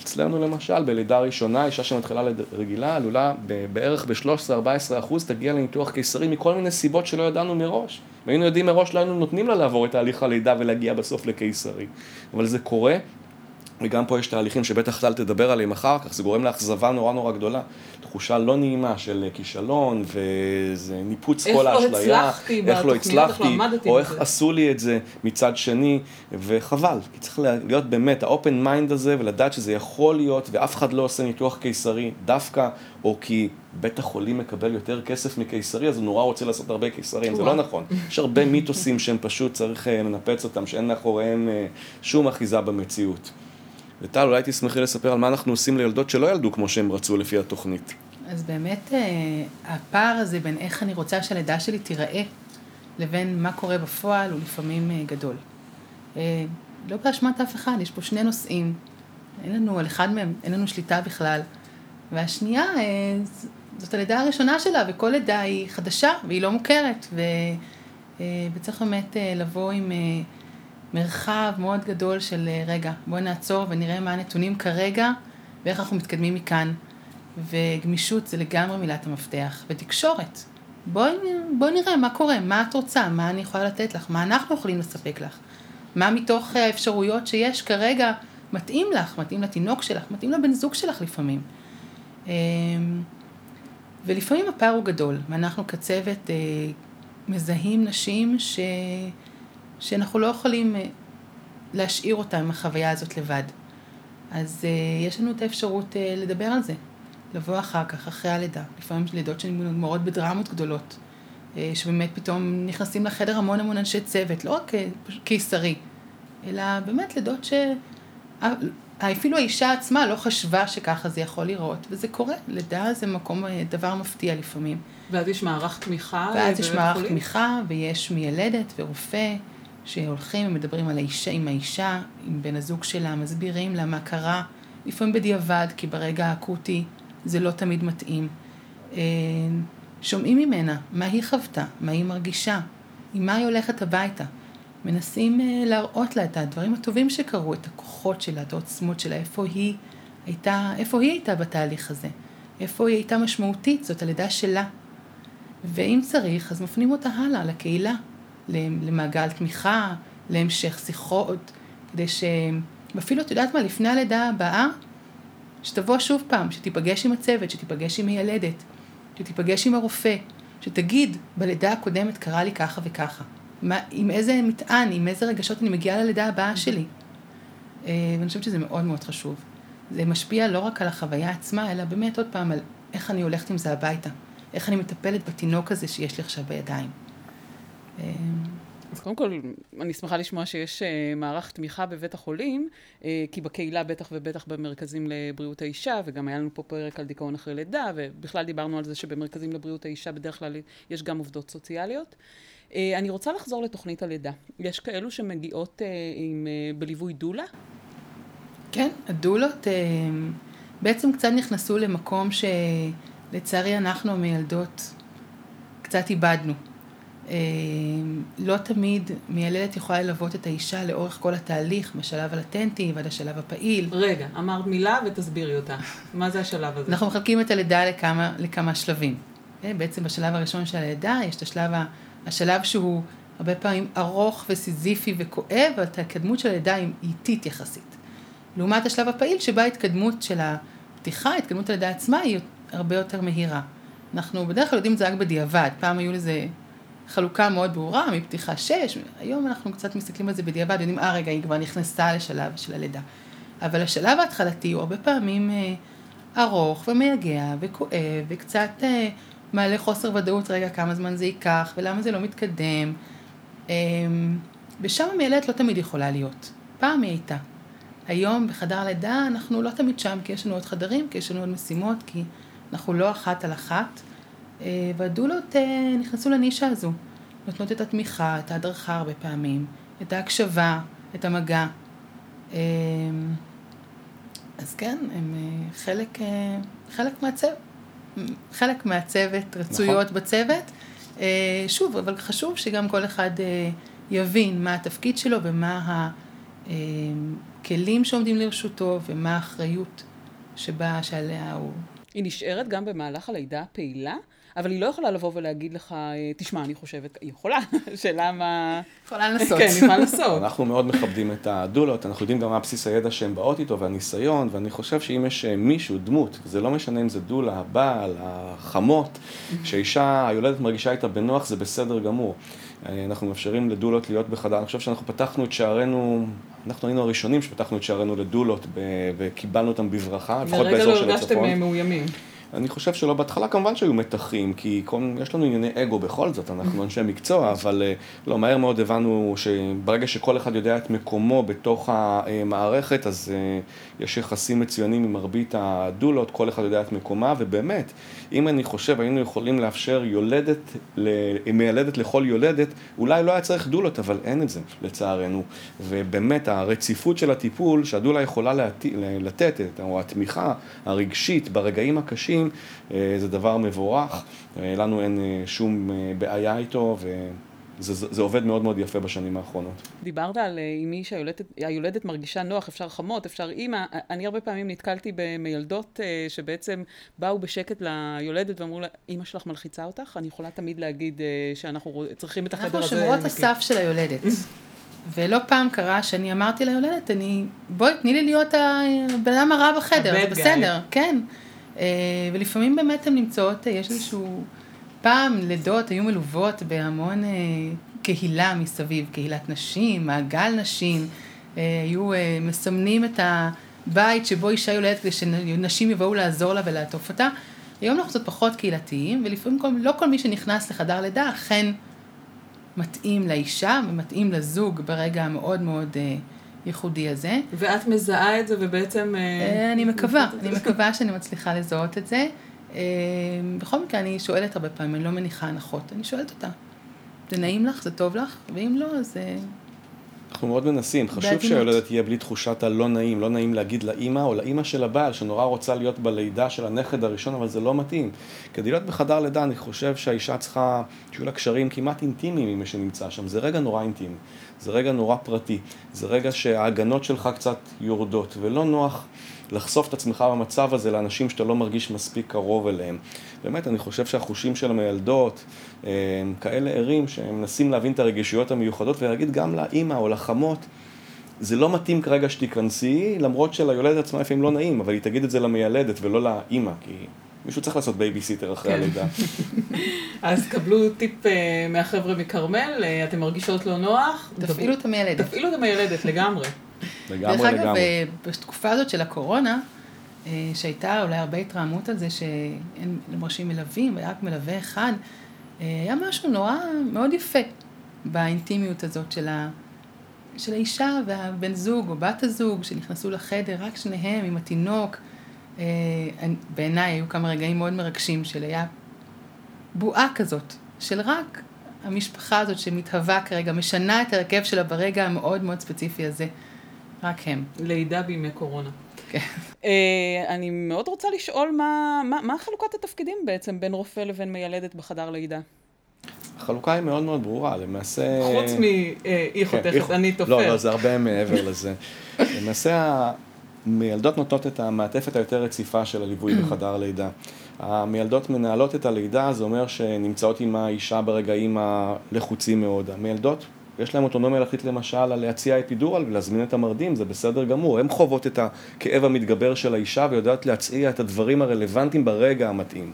אצלנו למשל, בלידה ראשונה, אישה שמתחילה רגילה עלולה בערך ב-13-14 אחוז תגיע לניתוח קיסרי מכל מיני סיבות שלא ידענו מראש. אם היינו יודעים מראש, לא היינו נותנים לה לעבור את תהליך הלידה ולהגיע בסוף לקיסרי. אבל זה קורה, וגם פה יש תהליכים שבטח טל תדבר עליהם אחר כך, זה גורם לאכזבה נורא נורא גדולה. תחושה לא נעימה של כישלון, וזה ניפוץ כל האשליה. איך לא הצלחתי איך לא הצלחתי, או איך עשו לי את זה מצד שני, וחבל, כי צריך להיות באמת ה open mind הזה, ולדעת שזה יכול להיות, ואף אחד לא עושה ניתוח קיסרי דווקא, או כי בית החולים מקבל יותר כסף מקיסרי, אז הוא נורא רוצה לעשות הרבה קיסרים, זה לא נכון. יש הרבה מיתוסים שהם פשוט צריך אה, לנפץ אותם, שאין מאחוריהם אה, שום אחיזה במציאות. וטל, אולי תשמחי לספר על מה אנחנו עושים לילדות שלא ילדו כמו שהם רצו לפי התוכנית. אז באמת, אה, הפער הזה בין איך אני רוצה שהלידה שלי תיראה, לבין מה קורה בפועל, הוא לפעמים אה, גדול. אה, לא באשמת אף אחד, יש פה שני נושאים. אין לנו, על אחד מהם, אין לנו שליטה בכלל. והשנייה, זאת הלידה הראשונה שלה, וכל לידה היא חדשה, והיא לא מוכרת. ו... וצריך באמת לבוא עם מרחב מאוד גדול של רגע, בואי נעצור ונראה מה הנתונים כרגע ואיך אנחנו מתקדמים מכאן. וגמישות זה לגמרי מילת המפתח, ותקשורת. בואי בוא נראה מה קורה, מה את רוצה, מה אני יכולה לתת לך, מה אנחנו יכולים לספק לך, מה מתוך האפשרויות שיש כרגע מתאים לך, מתאים לתינוק שלך, מתאים לבן זוג שלך לפעמים. אמ, ולפעמים הפער הוא גדול, ואנחנו כצוות אה, מזהים נשים ש... שאנחנו לא יכולים אה, להשאיר אותה עם החוויה הזאת לבד. אז אה, יש לנו את האפשרות לדבר על זה, לבוא אחר כך, אחרי הלידה. לפעמים לידות שנגמרות בדרמות גדולות, אה, שבאמת פתאום נכנסים לחדר המון המון אנשי צוות, לא רק אה, קיסרי, אלא באמת לידות ש... אפילו האישה עצמה לא חשבה שככה זה יכול לראות, וזה קורה, לידה זה מקום, אה, דבר מפתיע לפעמים. ואז יש מערך תמיכה. ואז יש מערך חולים? תמיכה, ויש מיילדת ורופא, שהולכים ומדברים על האישה, עם האישה, עם בן הזוג שלה, מסבירים לה מה קרה, לפעמים בדיעבד, כי ברגע האקוטי זה לא תמיד מתאים. אה, שומעים ממנה מה היא חוותה, מה היא מרגישה, עם מה היא הולכת הביתה. מנסים אה, להראות לה את הדברים הטובים שקרו, את הכוחות שלה, את העוצמות שלה, איפה היא הייתה, איפה היא הייתה בתהליך הזה, איפה היא הייתה משמעותית, זאת הלידה שלה. ואם צריך, אז מפנים אותה הלאה, לקהילה, למעגל תמיכה, להמשך שיחות, כדי ש... ואפילו, את יודעת מה, לפני הלידה הבאה, שתבוא שוב פעם, שתיפגש עם הצוות, שתיפגש עם מיילדת, שתיפגש עם הרופא, שתגיד, בלידה הקודמת קרה לי ככה וככה. מה, עם איזה מטען, עם איזה רגשות אני מגיעה ללידה הבאה שלי. אה, ואני חושבת שזה מאוד מאוד חשוב. זה משפיע לא רק על החוויה עצמה, אלא באמת עוד פעם על איך אני הולכת עם זה הביתה. איך אני מטפלת בתינוק הזה שיש לי עכשיו בידיים. אה, אז קודם כל, אני שמחה לשמוע שיש uh, מערך תמיכה בבית החולים, uh, כי בקהילה בטח ובטח במרכזים לבריאות האישה, וגם היה לנו פה פרק על דיכאון אחרי לידה, ובכלל דיברנו על זה שבמרכזים לבריאות האישה בדרך כלל יש גם עובדות סוציאליות. אני רוצה לחזור לתוכנית הלידה. יש כאלו שמגיעות עם, בליווי דולה? כן, הדולות בעצם קצת נכנסו למקום שלצערי אנחנו המילדות קצת איבדנו. אה, לא תמיד מיילדת יכולה ללוות את האישה לאורך כל התהליך, בשלב הלטנטי ועד השלב הפעיל. רגע, אמרת מילה ותסבירי אותה. מה זה השלב הזה? אנחנו מחלקים את הלידה לכמה, לכמה שלבים. אה, בעצם בשלב הראשון של הלידה יש את השלב, השלב שהוא הרבה פעמים ארוך וסיזיפי וכואב, אבל ההתקדמות של הלידה היא איטית יחסית. לעומת השלב הפעיל, שבה ההתקדמות של הפתיחה, התקדמות הלידה עצמה, היא הרבה יותר מהירה. אנחנו בדרך כלל יודעים את זה רק בדיעבד, פעם היו לזה חלוקה מאוד ברורה, מפתיחה שש, היום אנחנו קצת מסתכלים על זה בדיעבד, יודעים, אה רגע, היא כבר נכנסה לשלב של הלידה. אבל השלב ההתחלתי הוא הרבה פעמים אה, ארוך ומייגע וכואב וקצת אה, מעלה חוסר ודאות, רגע, כמה זמן זה ייקח ולמה זה לא מתקדם. אה, ושם המיילדת לא תמיד יכולה להיות. פעם היא הייתה. היום בחדר לידה אנחנו לא תמיד שם, כי יש לנו עוד חדרים, כי יש לנו עוד משימות, כי אנחנו לא אחת על אחת. אה, והדולות אה, נכנסו לנישה הזו. נותנות את התמיכה, את ההדרכה הרבה פעמים, את ההקשבה, את המגע. אה, אז כן, הם חלק, חלק מהצוות, חלק מהצוות, רצויות נכון. בצוות. שוב, אבל חשוב שגם כל אחד יבין מה התפקיד שלו ומה הכלים שעומדים לרשותו ומה האחריות שבה, שעליה הוא... היא נשארת גם במהלך הלידה הפעילה? אבל היא לא יכולה לבוא ולהגיד לך, אה, תשמע, אני חושבת, היא יכולה, שאלה מה... יכולה לנסות. כן, היא יכולה לנסות. אנחנו מאוד מכבדים את הדולות, אנחנו יודעים גם מה בסיס הידע שהן באות איתו והניסיון, ואני חושב שאם יש אה, מישהו, דמות, זה לא משנה אם זה דולה, הבעל, החמות, שהאישה, היולדת מרגישה איתה בנוח, זה בסדר גמור. אה, אנחנו מאפשרים לדולות להיות בחדר, אני חושב שאנחנו פתחנו את שערינו, אנחנו היינו הראשונים שפתחנו את שערינו לדולות וקיבלנו אותם בברכה, לפחות באזור של הצפון. לרגע לא הרגשתם מאוימים. אני חושב שלא בהתחלה, כמובן שהיו מתחים, כי כל, יש לנו ענייני אגו בכל זאת, אנחנו אנשי מקצוע, אבל אה, לא, מהר מאוד הבנו שברגע שכל אחד יודע את מקומו בתוך המערכת, אז אה, יש יחסים מצוינים עם מרבית הדולות, כל אחד יודע את מקומה, ובאמת, אם אני חושב, היינו יכולים לאפשר יולדת, מיילדת לכל יולדת, אולי לא היה צריך דולות, אבל אין את זה, לצערנו. ובאמת, הרציפות של הטיפול שהדולה יכולה לתת, או התמיכה הרגשית ברגעים הקשים, חיים, אה, זה דבר מבורך, אה, לנו אין אה, שום בעיה איתו וזה זה עובד מאוד מאוד יפה בשנים האחרונות. דיברת על אמי שהיולדת מרגישה נוח, אפשר חמות, אפשר אימא. אני הרבה פעמים נתקלתי במיילדות שבעצם באו בשקט ליולדת ואמרו לה, אימא שלך מלחיצה אותך? אני יכולה תמיד להגיד שאנחנו צריכים את החדר הזה. אנחנו שומרות הסף של היולדת. ולא פעם קרה שאני אמרתי ליולדת, אני, בואי, תני לי להיות הבן אדם הרע בחדר, זה בסדר, כן. אה, ולפעמים באמת הן נמצאות, אה, יש איזשהו, פעם לידות היו מלוות בהמון אה, קהילה מסביב, קהילת נשים, מעגל נשים, היו מסמנים את הבית שבו אישה יולדת כדי שנשים יבואו לעזור לה ולעטוף אותה. היום אנחנו קצת פחות קהילתיים, ולפעמים כל, לא כל מי שנכנס לחדר לידה אכן מתאים לאישה ומתאים לזוג ברגע המאוד מאוד הייחודי הזה. ואת מזהה את זה ובעצם... אה, אה, אני מקווה, אני מקווה שאני מצליחה לזהות את זה. אה, בכל מקרה, אני שואלת הרבה פעמים, אני לא מניחה הנחות, אני שואלת אותה. זה נעים לך? זה טוב לך? ואם לא, אז... אנחנו מאוד מנסים, חשוב שהיולדת תהיה בלי תחושת הלא נעים, לא נעים להגיד לאימא או לאימא של הבעל שנורא רוצה להיות בלידה של הנכד הראשון, אבל זה לא מתאים. כדי להיות בחדר לידה אני חושב שהאישה צריכה שיהיו לה קשרים כמעט אינטימיים עם מי שנמצא שם, זה רגע נורא אינטימי, זה רגע נורא פרטי, זה רגע שההגנות שלך קצת יורדות, ולא נוח לחשוף את עצמך במצב הזה לאנשים שאתה לא מרגיש מספיק קרוב אליהם. באמת, אני חושב שהחושים של המילדות הם כאלה ערים שהם מנסים להבין את הרגישויות המיוחדות ולהגיד גם לאימא או לחמות, זה לא מתאים כרגע שתיכנסי, למרות שליולדת עצמה לפעמים לא נעים, אבל היא תגיד את זה למיילדת ולא לאימא, כי מישהו צריך לעשות בייביסיטר אחרי כן. הלידה. אז קבלו טיפ אה, מהחבר'ה מכרמל, אה, אתם מרגישות לא נוח? תפעילו את המיילדת. תפעילו את המיילדת לגמרי. לגמרי, דרך אגב, לגמרי. אה, בתקופה הזאת של הקורונה, אה, שהייתה אולי הרבה התרעמות על זה שאין למרשים מלווים, והיה רק מלווה אחד, אה, היה משהו נורא מאוד יפה באינטימיות הזאת של, ה, של האישה והבן זוג או בת הזוג שנכנסו לחדר, רק שניהם עם התינוק. בעיניי היו כמה רגעים מאוד מרגשים של היה בועה כזאת, של רק המשפחה הזאת שמתהווה כרגע, משנה את ההרכב שלה ברגע המאוד מאוד ספציפי הזה. רק הם. לידה בימי קורונה. כן. אה, אני מאוד רוצה לשאול מה, מה, מה חלוקת התפקידים בעצם בין רופא לבין מיילדת בחדר לידה. החלוקה היא מאוד מאוד ברורה, למעשה... חוץ מ"היא כן, חותכת, אני תופר. לא, לא, זה הרבה מעבר לזה. למעשה, המיילדות נותנות את המעטפת היותר רציפה של הליווי בחדר לידה. המיילדות מנהלות את הלידה, זה אומר שנמצאות עם האישה ברגעים הלחוצים מאוד. המיילדות, יש להן אוטונומיה להחליט למשל על להציע אפידורל ולהזמין את המרדים, זה בסדר גמור. הן חוות את הכאב המתגבר של האישה ויודעת להציע את הדברים הרלוונטיים ברגע המתאים.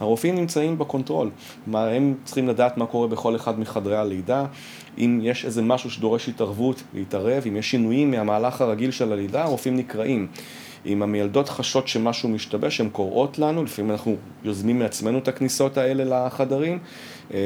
הרופאים נמצאים ב control, כלומר הם צריכים לדעת מה קורה בכל אחד מחדרי הלידה, אם יש איזה משהו שדורש התערבות, להתערב, אם יש שינויים מהמהלך הרגיל של הלידה, הרופאים נקראים. אם המיילדות חשות שמשהו משתבש, הן קוראות לנו, לפעמים אנחנו יוזמים מעצמנו את הכניסות האלה לחדרים. אה,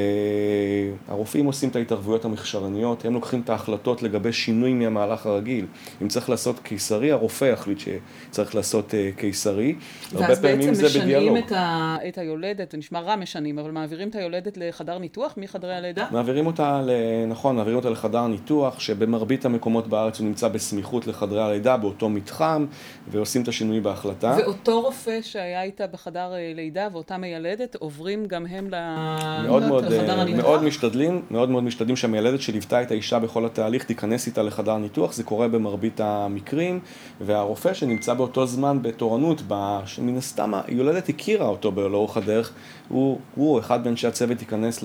הרופאים עושים את ההתערבויות המכשרניות, הם לוקחים את ההחלטות לגבי שינוי מהמהלך הרגיל. אם צריך לעשות קיסרי, הרופא יחליט שצריך לעשות אה, קיסרי. הרבה ואז פעמים בעצם זה משנים בדיאלוג. את, ה, את היולדת, זה נשמע רע משנים, אבל מעבירים את היולדת לחדר ניתוח מחדרי הלידה? מעבירים אותה, ל... נכון, מעבירים אותה לחדר ניתוח, שבמרבית המקומות בארץ הוא נמצא בסמיכות לחדרי הלידה, באותו מתחם, ועושים את השינוי בהחלטה. ואותו רופא שהיה איתה בחדר אה, לידה ואותה מיילדת, עוברים גם הם ל- מאוד מאוד, לחדר אה? מאוד משתדלים, מאוד מאוד משתדלים שהמיילדת שליוותה את האישה בכל התהליך תיכנס איתה לחדר ניתוח, זה קורה במרבית המקרים, והרופא שנמצא באותו זמן בתורנות, שמן הסתם היולדת הכירה אותו לאורך הדרך, הוא, הוא אחד מאנשי הצוות ייכנס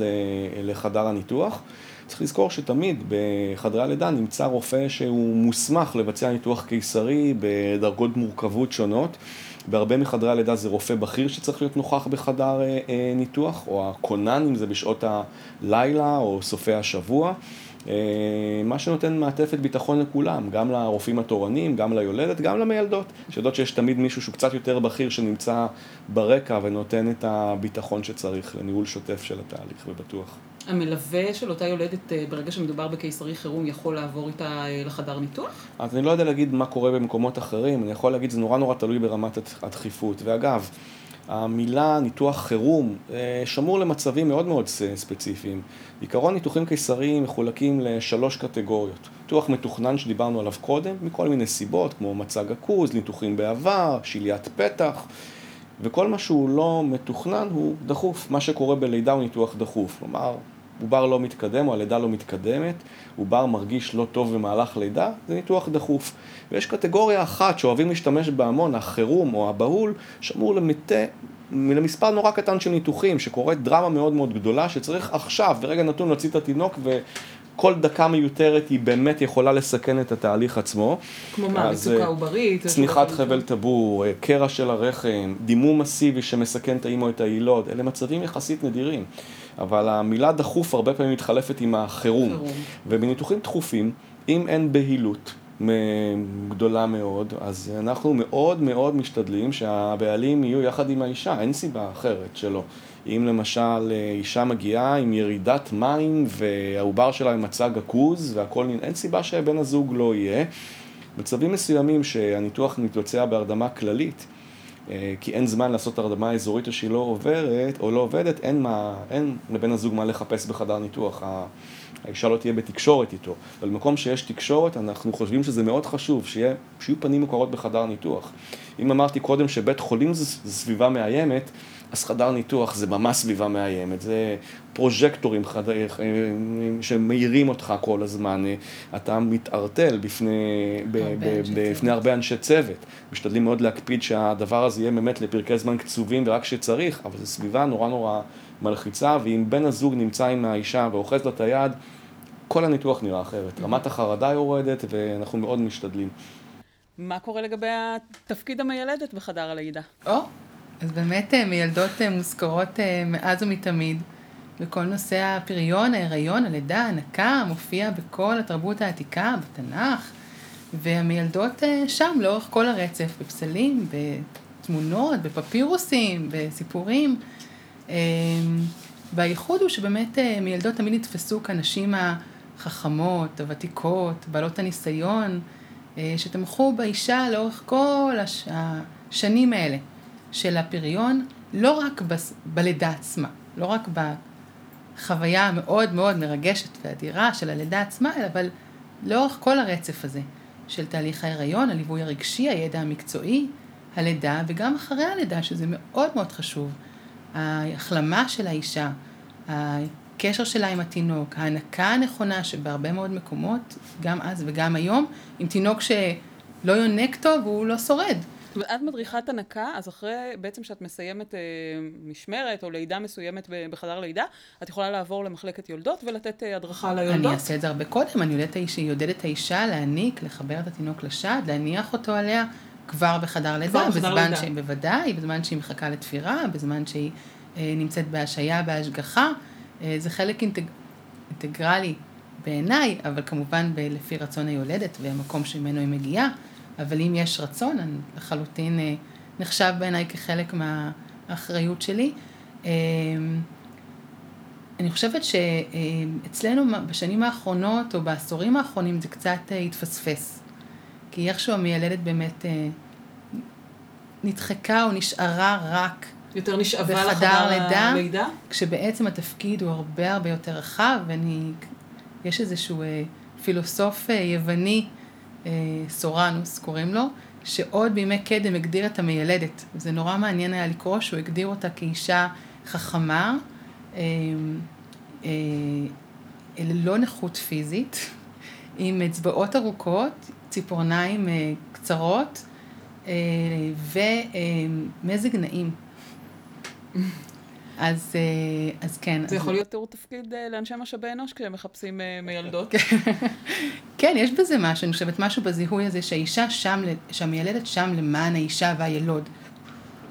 לחדר הניתוח. צריך לזכור שתמיד בחדרי הלידה נמצא רופא שהוא מוסמך לבצע ניתוח קיסרי בדרגות מורכבות שונות. בהרבה מחדרי הלידה זה רופא בכיר שצריך להיות נוכח בחדר אה, אה, ניתוח, או הכונן אם זה בשעות הלילה או סופי השבוע. אה, מה שנותן מעטפת ביטחון לכולם, גם לרופאים התורנים, גם ליולדת, גם למיילדות, שיודעות שיש תמיד מישהו שהוא קצת יותר בכיר שנמצא ברקע ונותן את הביטחון שצריך לניהול שוטף של התהליך ובטוח. המלווה של אותה יולדת, אה, ברגע שמדובר בקיסרי חירום, יכול לעבור איתה אה, לחדר ניתוח? אז אני לא יודע להגיד מה קורה במקומות אחרים, אני יכול להגיד זה נורא נורא תלוי ברמת הדחיפות. ואגב, המילה ניתוח חירום אה, שמור למצבים מאוד מאוד ספציפיים. בעיקרון ניתוחים קיסריים מחולקים לשלוש קטגוריות. ניתוח מתוכנן שדיברנו עליו קודם, מכל מיני סיבות, כמו מצג עכוז, ניתוחים בעבר, שליית פתח. וכל מה שהוא לא מתוכנן הוא דחוף. מה שקורה בלידה הוא ניתוח דחוף. כלומר, עובר לא מתקדם או הלידה לא מתקדמת, עובר מרגיש לא טוב במהלך לידה, זה ניתוח דחוף. ויש קטגוריה אחת שאוהבים להשתמש בה המון, החירום או הבהול, שמור למטה, למספר נורא קטן של ניתוחים, שקורית דרמה מאוד מאוד גדולה, שצריך עכשיו, ברגע נתון להוציא את התינוק, וכל דקה מיותרת היא באמת יכולה לסכן את התהליך עצמו. כמו מה, מצוקה אה, עוברית? צניחת חבל טבור, אה, קרע של הרחם, דימום מסיבי שמסכן את האימא או את היילוד, אלה מצבים יחסית נדירים. אבל המילה דחוף הרבה פעמים מתחלפת עם החירום. חירום. ובניתוחים דחופים, אם אין בהילות גדולה מאוד, אז אנחנו מאוד מאוד משתדלים שהבעלים יהיו יחד עם האישה, אין סיבה אחרת שלא. אם למשל אה, אישה מגיעה עם ירידת מים והעובר שלה עם מצג עכוז והכל, אין סיבה שבן הזוג לא יהיה. מצבים מסוימים שהניתוח מתבצע בהרדמה כללית, אה, כי אין זמן לעשות הרדמה אזורית או שהיא לא עוברת או לא עובדת, אין, מה, אין לבן הזוג מה לחפש בחדר ניתוח. האישה לא תהיה בתקשורת איתו. אבל במקום שיש תקשורת, אנחנו חושבים שזה מאוד חשוב, שיהיה, שיהיו פנים מוכרות בחדר ניתוח. אם אמרתי קודם שבית חולים זה סביבה מאיימת, אז חדר ניתוח זה ממש סביבה מאיימת, זה פרוז'קטורים חד... שמאירים אותך כל הזמן, אתה מתערטל בפני, ב... ב... בפני. הרבה אנשי צוות. משתדלים מאוד להקפיד שהדבר הזה יהיה באמת לפרקי זמן קצובים ורק כשצריך, אבל זו סביבה נורא נורא מלחיצה, ואם בן הזוג נמצא עם האישה ואוחז לו את היד, כל הניתוח נראה אחרת. רמת החרדה יורדת ואנחנו מאוד משתדלים. מה קורה לגבי תפקיד המיילדת בחדר הלידה? או, אז באמת מילדות מוזכרות מאז ומתמיד. וכל נושא הפריון, ההיריון, הלידה, ההנקה, מופיע בכל התרבות העתיקה, בתנ"ך, והמיילדות שם לאורך כל הרצף, בפסלים, בתמונות, בפפירוסים, בסיפורים. והייחוד הוא שבאמת מיילדות תמיד נתפסו כנשים החכמות, הוותיקות, בעלות הניסיון, שתמכו באישה לאורך כל הש... השנים האלה של הפריון, לא רק ב... בלידה עצמה, לא רק בחוויה המאוד מאוד מרגשת ואדירה של הלידה עצמה, אבל לאורך כל הרצף הזה של תהליך ההיריון, הליווי הרגשי, הידע המקצועי, הלידה, וגם אחרי הלידה, שזה מאוד מאוד חשוב. ההחלמה של האישה, הקשר שלה עם התינוק, ההנקה הנכונה שבהרבה מאוד מקומות, גם אז וגם היום, עם תינוק שלא יונק טוב, הוא לא שורד. את מדריכת הנקה, אז אחרי בעצם שאת מסיימת אה, משמרת או לידה מסוימת בחדר לידה, את יכולה לעבור למחלקת יולדות ולתת אה, הדרכה ליולדות? אני אעשה את זה הרבה קודם, אני יולדת את האישה להניק, לחבר את התינוק לשד, להניח אותו עליה כבר בחדר לידה. כבר בחדר לידה. שהיא, בוודאי, בזמן שהיא מחכה לתפירה, בזמן שהיא אה, נמצאת בהשעיה, בהשגחה. אה, זה חלק אינטג... אינטגרלי בעיניי, אבל כמובן לפי רצון היולדת והמקום שממנו היא מגיעה. אבל אם יש רצון, אני לחלוטין אה, נחשב בעיניי כחלק מהאחריות שלי. אה, אני חושבת שאצלנו בשנים האחרונות או בעשורים האחרונים זה קצת התפספס. כי איכשהו המיילדת באמת נדחקה או נשארה רק יותר נשאבה לחדר לידה, לידה, כשבעצם התפקיד הוא הרבה הרבה יותר רחב, ואני, יש איזשהו פילוסוף יווני אה, סורנוס קוראים לו, שעוד בימי קדם הגדיר את המיילדת. זה נורא מעניין היה לקרוא שהוא הגדיר אותה כאישה חכמה, אה, אה, ללא נכות פיזית, עם אצבעות ארוכות, ציפורניים קצרות ומזג נעים. אז, אה, אז כן. זה אז... יכול להיות תיאור תפקיד אה, לאנשי משאבי אנוש כשהם מחפשים אה, מיילדות. כן, יש בזה משהו, אני חושבת משהו בזיהוי הזה שהאישה שם, שהמיילדת שם למען האישה והילוד.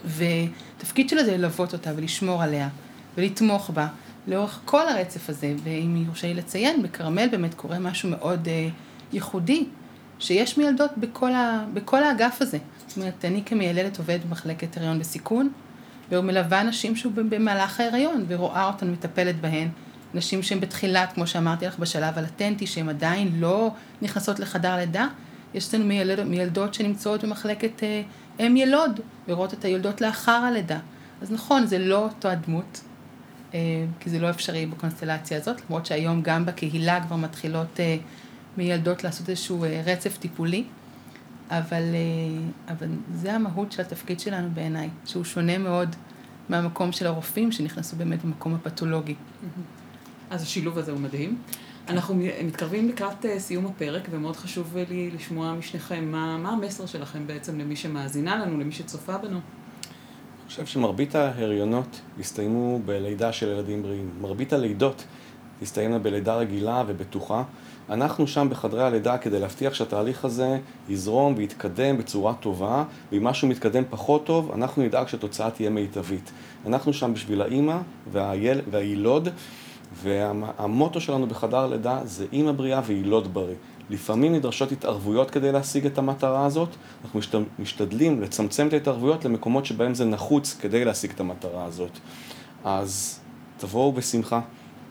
ותפקיד שלה זה ללוות אותה ולשמור עליה ולתמוך בה לאורך כל הרצף הזה. ואם יורשה לי לציין, בכרמל באמת קורה משהו מאוד אה, ייחודי, שיש מיילדות בכל, ה, בכל האגף הזה. זאת אומרת, אני כמיילדת עובדת במחלקת הריון בסיכון. ומלווה נשים שהוא במהלך ההיריון, ורואה אותן מטפלת בהן. נשים שהן בתחילת, כמו שאמרתי לך, בשלב הלטנטי, שהן עדיין לא נכנסות לחדר לידה. יש לנו מילד, מילדות שנמצאות במחלקת אה, אם ילוד, לראות את היולדות לאחר הלידה. אז נכון, זה לא אותו הדמות, אה, כי זה לא אפשרי בקונסטלציה הזאת, למרות שהיום גם בקהילה כבר מתחילות אה, מילדות לעשות איזשהו אה, רצף טיפולי. אבל, אה, אבל זה המהות של התפקיד שלנו בעיניי, שהוא שונה מאוד מהמקום של הרופאים שנכנסו באמת במקום הפתולוגי. אז השילוב הזה הוא מדהים. אנחנו מתקרבים לקראת אה, סיום הפרק, ומאוד חשוב לי לשמוע משניכם מה, מה המסר שלכם בעצם למי שמאזינה לנו, למי שצופה בנו. אני חושב שמרבית ההריונות הסתיימו בלידה של ילדים בריאים. מרבית הלידות הסתיימה בלידה רגילה ובטוחה. אנחנו שם בחדרי הלידה כדי להבטיח שהתהליך הזה יזרום ויתקדם בצורה טובה, ואם משהו מתקדם פחות טוב, אנחנו נדאג שהתוצאה תהיה מיטבית. אנחנו שם בשביל האימא והיל... והילוד, והמוטו שלנו בחדר לידה זה אימא בריאה וילוד בריא. לפעמים נדרשות התערבויות כדי להשיג את המטרה הזאת, אנחנו משתדלים לצמצם את ההתערבויות למקומות שבהם זה נחוץ כדי להשיג את המטרה הזאת. אז תבואו בשמחה.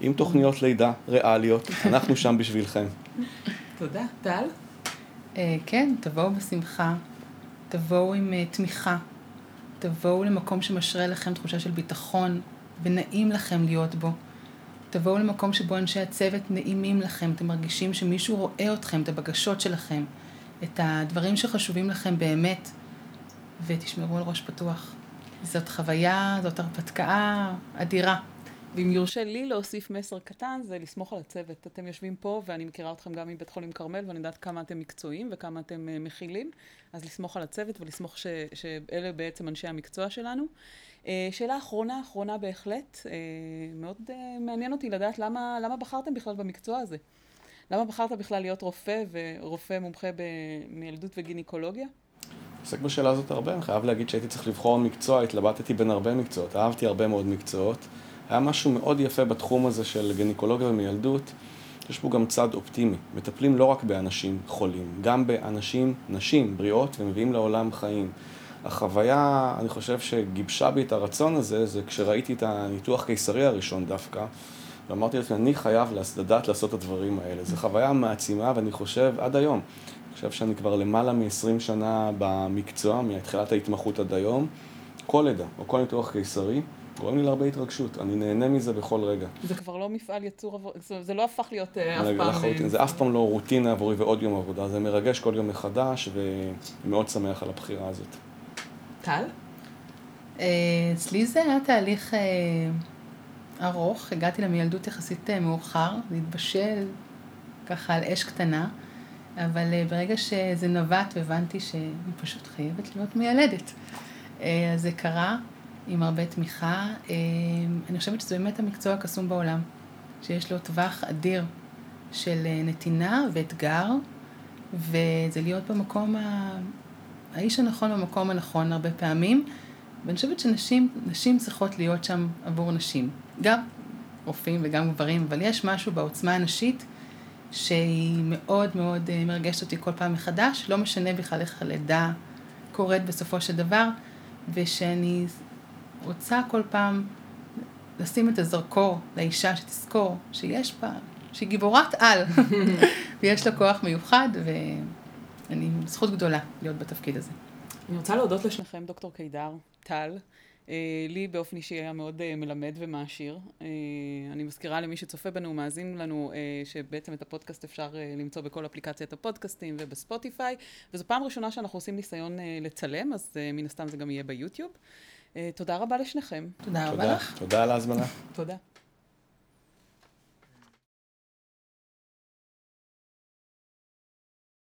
עם תוכניות לידה ריאליות, אנחנו שם בשבילכם. תודה. טל? אה, כן, תבואו בשמחה, תבואו עם אה, תמיכה, תבואו למקום שמשרה לכם תחושה של ביטחון ונעים לכם להיות בו. תבואו למקום שבו אנשי הצוות נעימים לכם, אתם מרגישים שמישהו רואה אתכם, את הבקשות שלכם, את הדברים שחשובים לכם באמת, ותשמרו על ראש פתוח. זאת חוויה, זאת הרפתקה אדירה. ואם יורשה לי להוסיף מסר קטן, זה לסמוך על הצוות. אתם יושבים פה, ואני מכירה אתכם גם מבית חולים כרמל, ואני יודעת כמה אתם מקצועיים וכמה אתם uh, מכילים, אז לסמוך על הצוות ולסמוך ש, שאלה בעצם אנשי המקצוע שלנו. Uh, שאלה אחרונה, אחרונה בהחלט, uh, מאוד uh, מעניין אותי לדעת למה, למה בחרתם בכלל במקצוע הזה. למה בחרת בכלל להיות רופא ורופא מומחה במילדות וגינקולוגיה? עוסק בשאלה הזאת הרבה, אני חייב להגיד שהייתי צריך לבחור מקצוע, התלבטתי בין הרבה מקצועות, אהבתי הרבה מאוד מקצועות. היה משהו מאוד יפה בתחום הזה של גניקולוגיה ומילדות, יש פה גם צד אופטימי. מטפלים לא רק באנשים חולים, גם באנשים, נשים בריאות ומביאים לעולם חיים. החוויה, אני חושב שגיבשה בי את הרצון הזה, זה כשראיתי את הניתוח קיסרי הראשון דווקא, ואמרתי לעצמי, אני חייב לדעת לעשות את הדברים האלה. זו חוויה מעצימה, ואני חושב, עד היום, אני חושב שאני כבר למעלה מ-20 שנה במקצוע, מתחילת ההתמחות עד היום, כל לידה או כל ניתוח קיסרי, גורם לי להרבה התרגשות, אני נהנה מזה בכל רגע. זה כבר לא מפעל יצור עבור, זה לא הפך להיות אה, אף פעם... לחלוטין, אה, זה אף פעם לא רוטינה עבורי ועוד יום עבודה, זה מרגש כל יום מחדש, ומאוד שמח על הבחירה הזאת. טל? אה, אצלי זה היה תהליך ארוך, הגעתי למיילדות יחסית מאוחר, להתבשל ככה על אש קטנה, אבל ברגע שזה נבט והבנתי שאני פשוט חייבת להיות מיילדת. אז זה קרה. עם הרבה תמיכה. אה, אני חושבת שזה באמת המקצוע הקסום בעולם, שיש לו טווח אדיר של אה, נתינה ואתגר, וזה להיות במקום, ה... האיש הנכון במקום הנכון הרבה פעמים. ואני חושבת שנשים נשים צריכות להיות שם עבור נשים. גם רופאים וגם גברים, אבל יש משהו בעוצמה הנשית שהיא מאוד מאוד אה, מרגשת אותי כל פעם מחדש, לא משנה בכלל איך הלידה קורית בסופו של דבר, ושאני רוצה כל פעם לשים את הזרקור לאישה שתזכור שיש בה, שהיא גיבורת על, ויש לה כוח מיוחד, ואני, זכות גדולה להיות בתפקיד הזה. אני רוצה להודות לשניכם, דוקטור קידר, טל. אה, לי באופן אישי היה מאוד אה, מלמד ומעשיר. אה, אני מזכירה למי שצופה בנו, מאזין לנו, שבעצם את הפודקאסט אפשר למצוא בכל אפליקציית הפודקאסטים ובספוטיפיי, וזו פעם ראשונה שאנחנו עושים ניסיון לצלם, אז מן הסתם זה גם יהיה ביוטיוב. תודה רבה לשניכם. תודה רבה לך. תודה על ההזמנה. תודה.